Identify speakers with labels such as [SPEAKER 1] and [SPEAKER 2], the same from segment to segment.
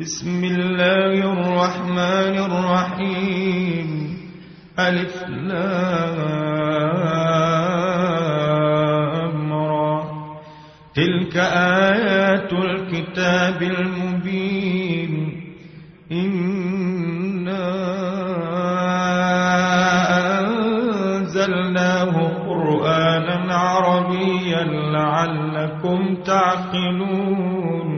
[SPEAKER 1] بسم الله الرحمن الرحيم. ألف لام را. تلك آيات الكتاب المبين. إنا أنزلناه قرآنا عربيا لعلكم تعقلون.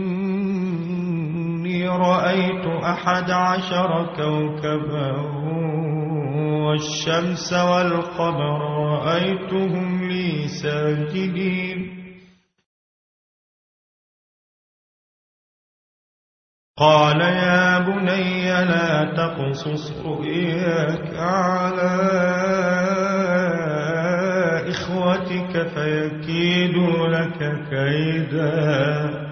[SPEAKER 1] رأيت أحد عشر كوكبا والشمس والقمر رأيتهم لي ساجدين. قال يا بني لا تقصص رؤياك على إخوتك فيكيدوا لك كيدا.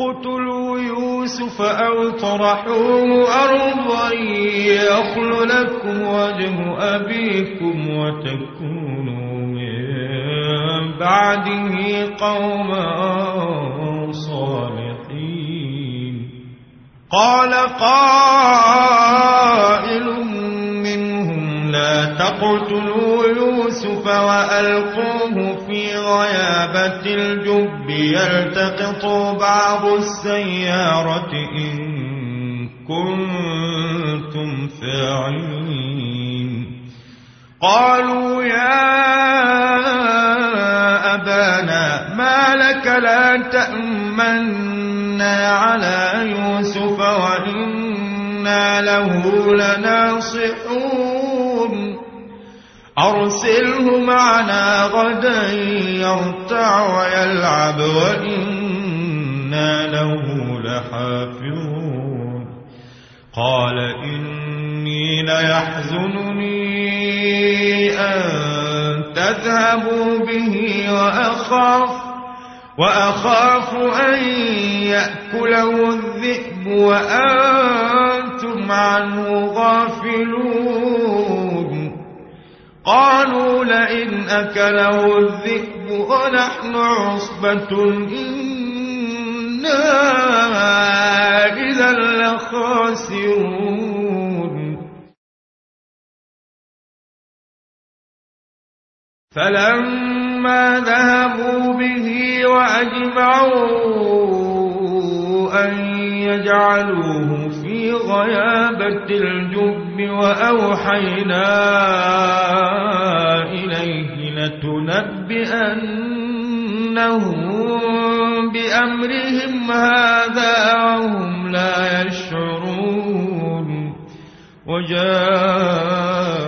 [SPEAKER 1] اقتلوا يوسف أو طرحوه أرضا يخل لكم وجه أبيكم وتكونوا من بعده قوما صالحين قال قائل منهم لا تقتلوا يوسف وألقوه في غيابة الجب يلتقط بعض السيارة إن كنتم فاعلين. قالوا يا أبانا ما لك لا تأمنا على يوسف وإنا له لناصحون. أرسله معنا غدا يرتع ويلعب وإنا له لحافظون. قال إني ليحزنني أن تذهبوا به وأخاف وأخاف أن يأكله الذئب وأنتم عنه غافلون. قالوا لئن أكله الذئب ونحن عصبة إنا إذا لخاسرون. فلما ذهبوا به وأجمعوا أن يجعلوه في غيابة الجب وأوحينا إليه لتنبئنهم بأمرهم هذا وهم لا يشعرون. وجاءوا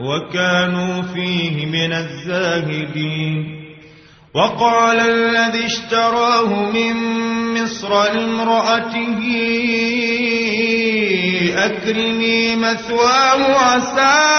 [SPEAKER 1] وكانوا فيه من الزاهدين. وقال الذي اشتراه من مصر لامرأته أكرمي مثواه عسى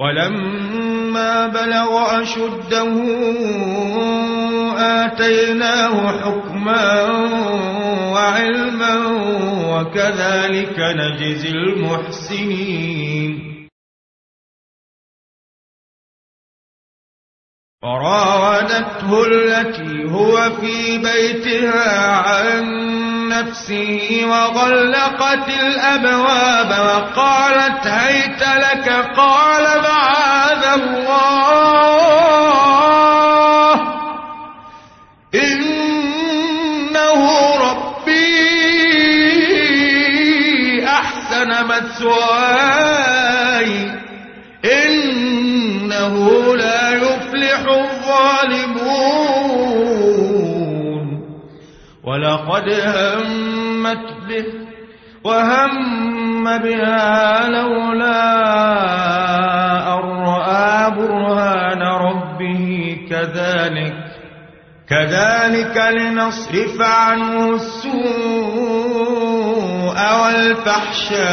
[SPEAKER 1] ولما بلغ أشده آتيناه حكما وعلما وكذلك نجزي المحسنين. وراودته التي هو في بيتها عن نفسه وغلقت الأبواب وقالت هيت لك قال معاذ الله. ولقد همت به وهم بها لولا أن رأى برهان ربه كذلك كذلك لنصرف عنه السوء والفحشاء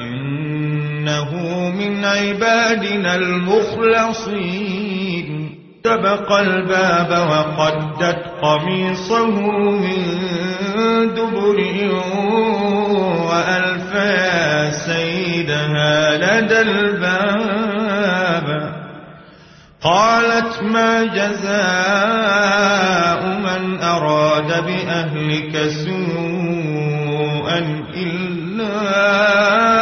[SPEAKER 1] إنه من عبادنا المخلصين سبق الباب وقدت قميصه من دبر وألف يا سيدها لدى الباب. قالت ما جزاء من أراد بأهلك سوءا إلا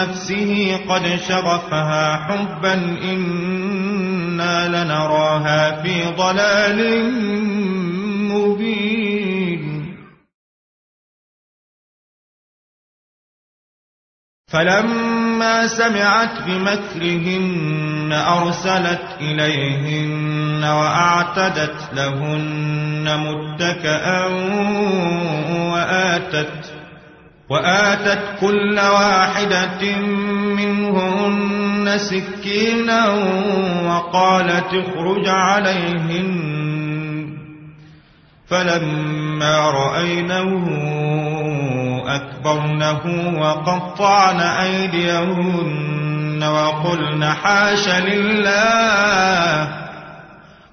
[SPEAKER 1] نفسه قد شغفها حبا إنا لنراها في ضلال مبين. فلما سمعت بمكرهن أرسلت إليهن وأعتدت لهن متكأ وآتت وآتت كل واحدة منهن سكينا وقالت اخرج عليهن. فلما رأينه أكبرنه وقطعن أيديهن وقلن حاش لله.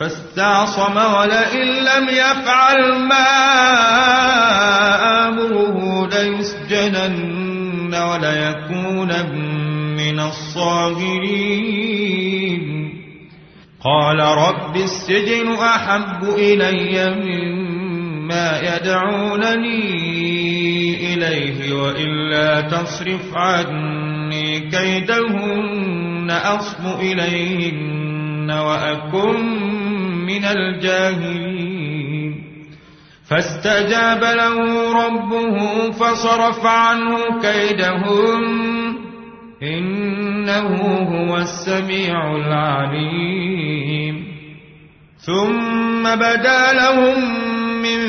[SPEAKER 1] فاستعصم ولئن لم يفعل ما آمره ليسجنن وليكون من الصاغرين. قال رب السجن أحب إلي مما يدعونني إليه وإلا تصرف عني كيدهن أصب إليهن وأكن من الجاهلين. فاستجاب له ربه فصرف عنه كيدهم. إنه هو السميع العليم. ثم بدا لهم من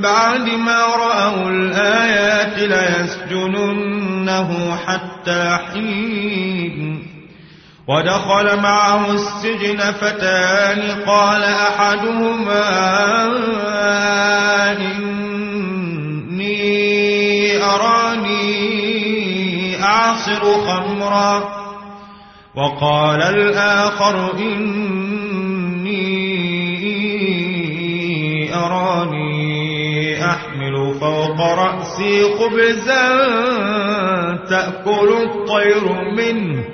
[SPEAKER 1] بعد ما رأوا الآيات ليسجننه حتى حين ودخل معه السجن فتان قال أحدهما إني أراني أعصر خمرا وقال الآخر إني أراني أحمل فوق رأسي خبزا تأكل الطير منه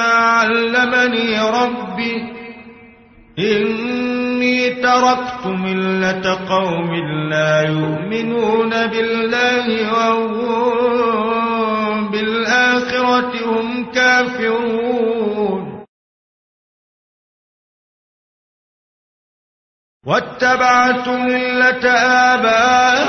[SPEAKER 1] علمني ربي. إني تركت ملة قوم لا يؤمنون بالله وهم بالآخرة هم كافرون. واتبعت ملة آبائي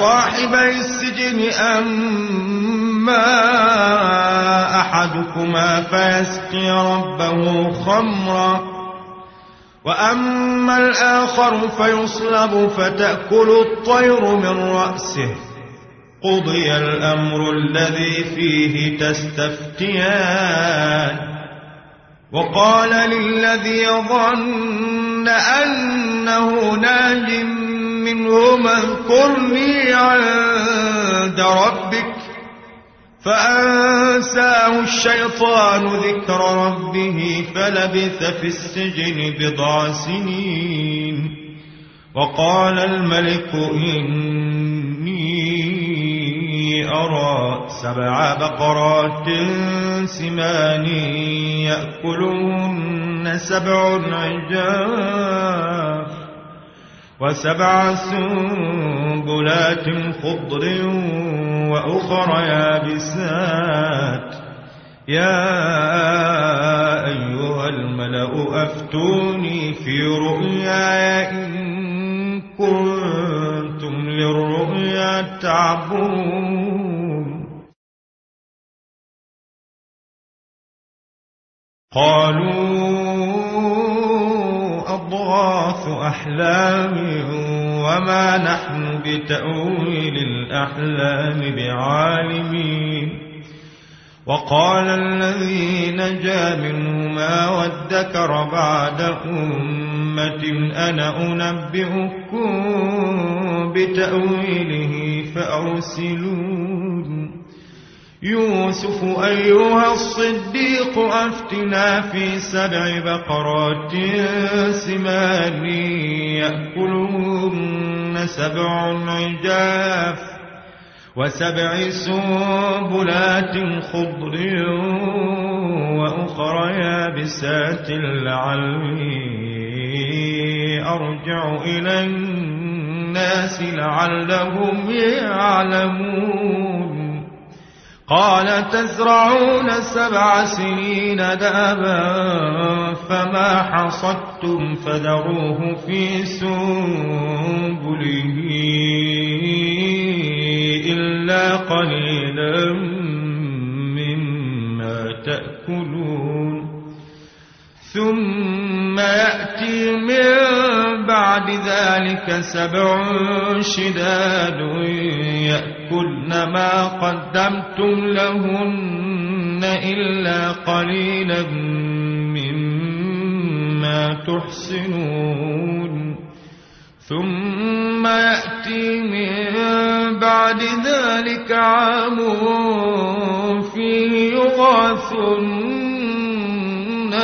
[SPEAKER 1] صاحبي السجن أما أحدكما فيسقي ربه خمرا وأما الآخر فيصلب فتأكل الطير من رأسه قضي الأمر الذي فيه تستفتيان وقال للذي ظن أنه ناج منهما اذكرني عند ربك فأنساه الشيطان ذكر ربه فلبث في السجن بضع سنين وقال الملك إني أرى سبع بقرات سمان يأكلهن سبع عجاف وسبع سنبلات خضر وأخر يابسات. يا أيها الملأ أفتوني في رؤياي إن كنتم للرؤيا تعبون قالوا أضغاث أحلام وما نحن بتأويل الأحلام بعالمين. وقال الذي نجا منهما وادكر بعد أمة أنا أنبئكم بتأويله فأرسلون. يوسف أيها الصديق أفتنا في سبع بقرات سمان يأكلهن سبع عجاف وسبع سنبلات خضر وأخر يابسات لعلي أرجع إلى الناس لعلهم يعلمون. قال تزرعون سبع سنين دأبا فما حصدتم فذروه في سنبله إلا قليلا ثم يأتي من بعد ذلك سبع شداد يأكلن ما قدمتم لهن إلا قليلا مما تحسنون. ثم يأتي من بعد ذلك عام فيه يغاث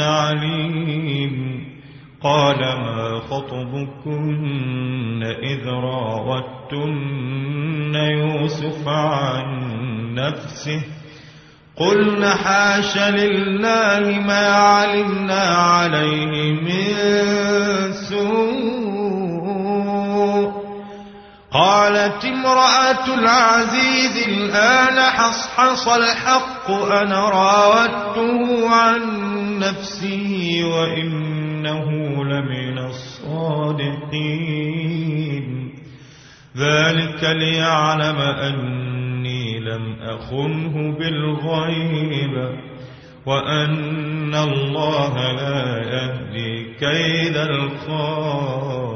[SPEAKER 1] عليم. قال ما خطبكن إذ راوتن يوسف عن نفسه؟ قلن حاش لله ما علمنا عليه من سوء. قالت امرأة العزيز الآن حصحص الحق أنا راودته عن نفسه وإنه لمن الصادقين. ذلك ليعلم أني لم أخنه بالغيب وأن الله لا يهدي كيد الخائنين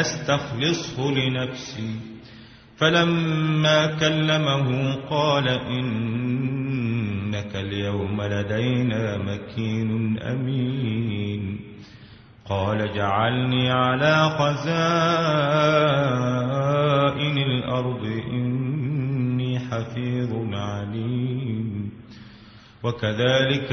[SPEAKER 1] أستخلصه لنفسي. فلما كلمه قال إنك اليوم لدينا مكين أمين. قال جعلني على خزائن الأرض إني حفيظ عليم. وكذلك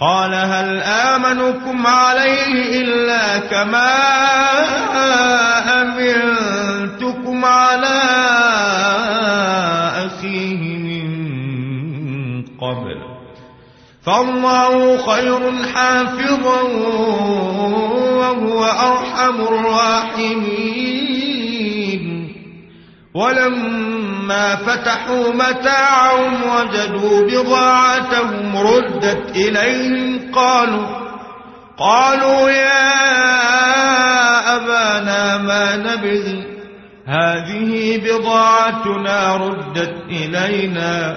[SPEAKER 1] قال هل آمنكم عليه إلا كما أمنتكم على أخيه من قبل فالله خير حافظا وهو أرحم الراحمين ولما فتحوا متاعهم وجدوا بضاعتهم ردت إليهم قالوا قالوا يا أبانا ما نبغي هذه بضاعتنا ردت إلينا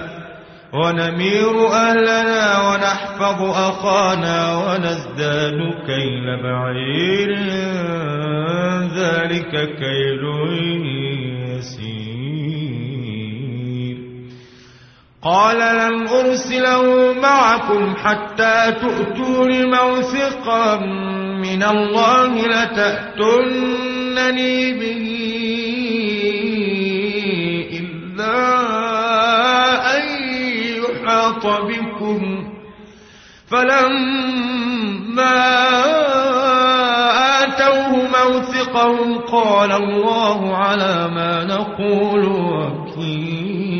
[SPEAKER 1] ونمير أهلنا ونحفظ أخانا ونزداد كيل بعير ذلك كيل قال لن أرسله معكم حتى تؤتون موثقا من الله لتأتونني به إلا أن يحاط بكم. فلما آتوه موثقهم قال الله على ما نقول وكيل.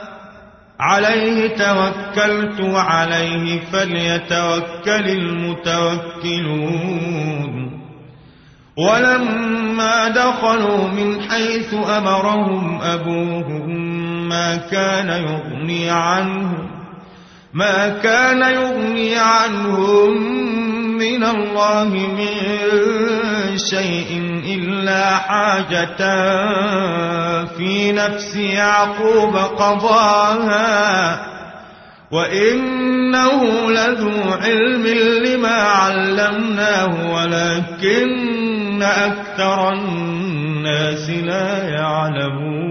[SPEAKER 1] عليه توكلت وعليه فليتوكل المتوكلون. ولما دخلوا من حيث أمرهم أبوهم ما كان يغني عنهم ما كان يغني عنهم من الله من شيء إلا حاجة في نفس يعقوب قضاها وإنه لذو علم لما علمناه ولكن أكثر الناس لا يعلمون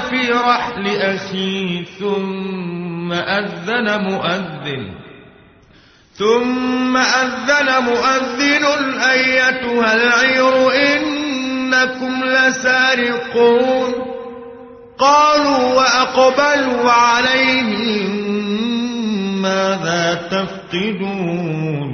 [SPEAKER 1] في رحل أخيه ثم أذن مؤذن. ثم أذن مؤذن أيتها العير إنكم لسارقون. قالوا وأقبلوا عليهم ماذا تفقدون؟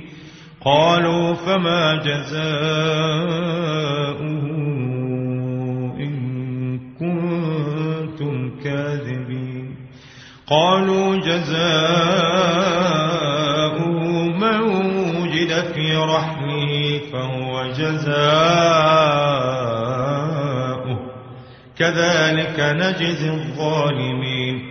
[SPEAKER 1] قالوا فما جزاؤه إن كنتم كاذبين. قالوا جزاؤه من وجد في رحله فهو جزاؤه. كذلك نجزي الظالمين.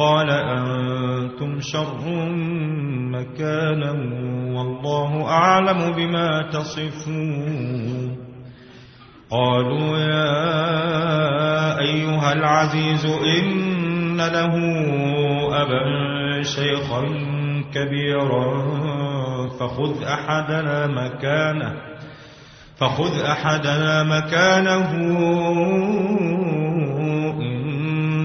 [SPEAKER 1] قال أنتم شر مكانا والله أعلم بما تصفون. قالوا يا أيها العزيز إن له أبا شيخا كبيرا فخذ أحدنا مكانه فخذ أحدنا مكانه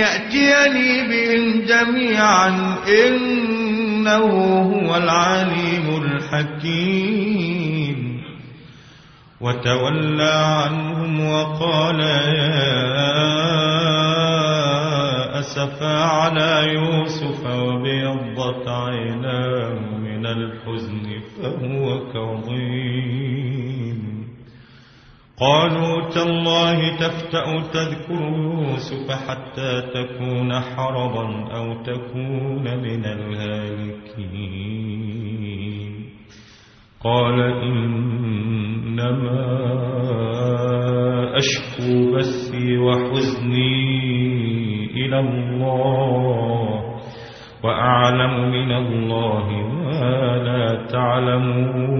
[SPEAKER 1] يأتيني بهم جميعا إنه هو العليم الحكيم. وتولى عنهم وقال يا أسفى على يوسف وبيضت عيناه من الحزن فهو كظيم. قالوا تالله تفتأ تذكر يوسف حتى تكون حرضا أو تكون من الهالكين. قال إنما أشكو بثي وحزني إلى الله وأعلم من الله ما لا تعلمون.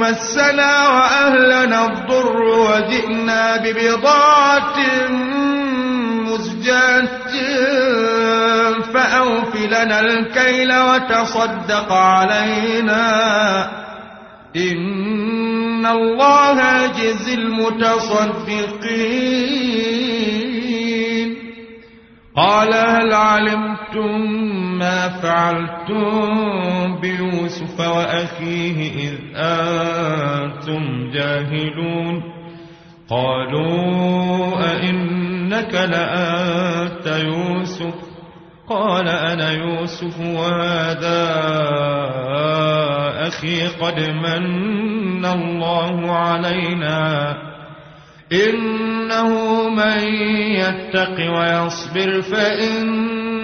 [SPEAKER 1] مسنا وأهلنا الضر وجئنا ببضاعة مزجاة فأوف لنا الكيل وتصدق علينا إن الله يجزي المتصدقين. قال هل علمتم ما فعلتم بيوسف وأخيه إذ أنتم جاهلون قالوا أئنك لأنت يوسف؟ قال أنا يوسف وهذا أخي قد من الله علينا. إنه من يتق ويصبر فإن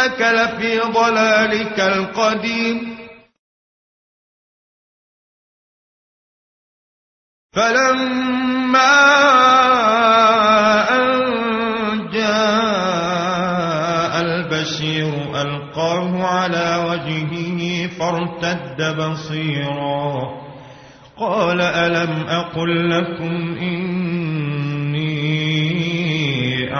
[SPEAKER 1] إنك لفي ضلالك القديم. فلما أن جاء البشير ألقاه على وجهه فارتد بصيرا. قال ألم أقل لكم إني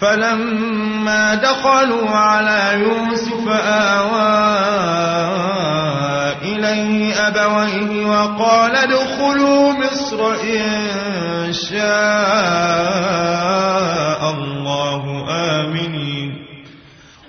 [SPEAKER 1] فلما دخلوا على يوسف آوى إليه أبويه وقال ادخلوا مصر إن شاء الله آمنين.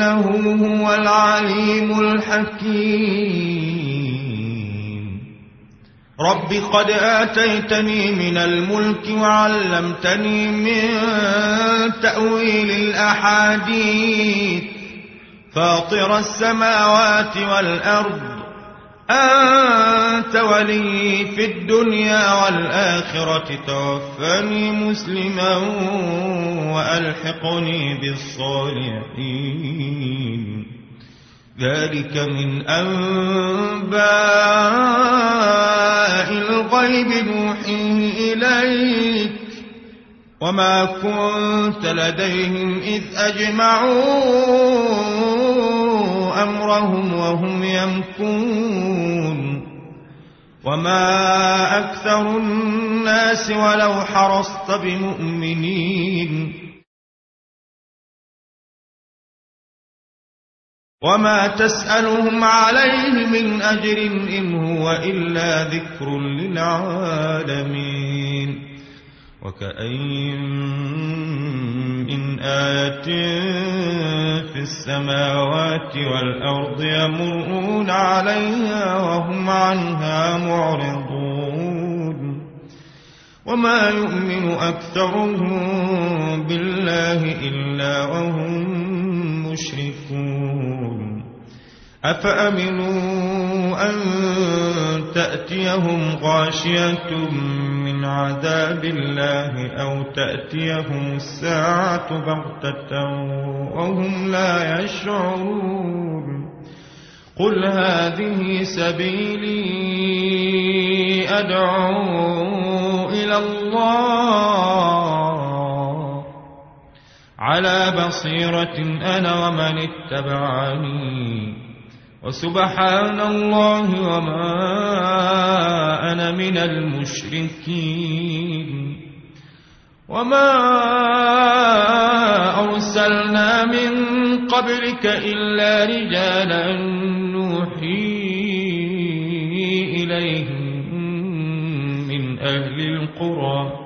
[SPEAKER 1] إنه هو العليم الحكيم. رب قد آتيتني من الملك وعلمتني من تأويل الأحاديث. فاطر السماوات والأرض أنت ولي في الدنيا والآخرة توفني مسلما وألحقني بالصالحين. ذلك من أنباء الغيب نوحيه إليك. وما كنت لديهم إذ أجمعون أمرهم وهم يمكون. وما أكثر الناس ولو حرصت بمؤمنين وما تسألهم عليه من أجر إن هو إلا ذكر للعالمين وكأين من آية السماوات والأرض يمرون عليها وهم عنها معرضون. وما يؤمن أكثرهم بالله إلا وهم مشركون. أفأمنوا أن تأتيهم غاشية عذاب الله أو تأتيهم الساعة بغتة وهم لا يشعرون. قل هذه سبيلي أدعو إلى الله. على بصيرة أنا ومن اتبعني. وسبحان الله وما أنا من المشركين. وما أرسلنا من قبلك إلا رجالا نوحي إليهم من أهل القرى.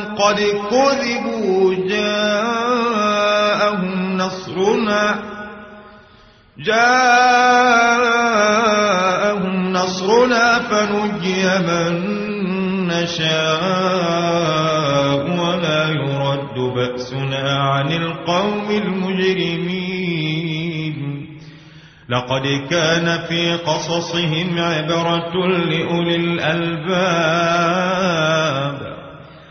[SPEAKER 1] قد كذبوا جاءهم نصرنا جاءهم نصرنا فنجي من نشاء ولا يرد بأسنا عن القوم المجرمين. لقد كان في قصصهم عبرة لأولي الألباب.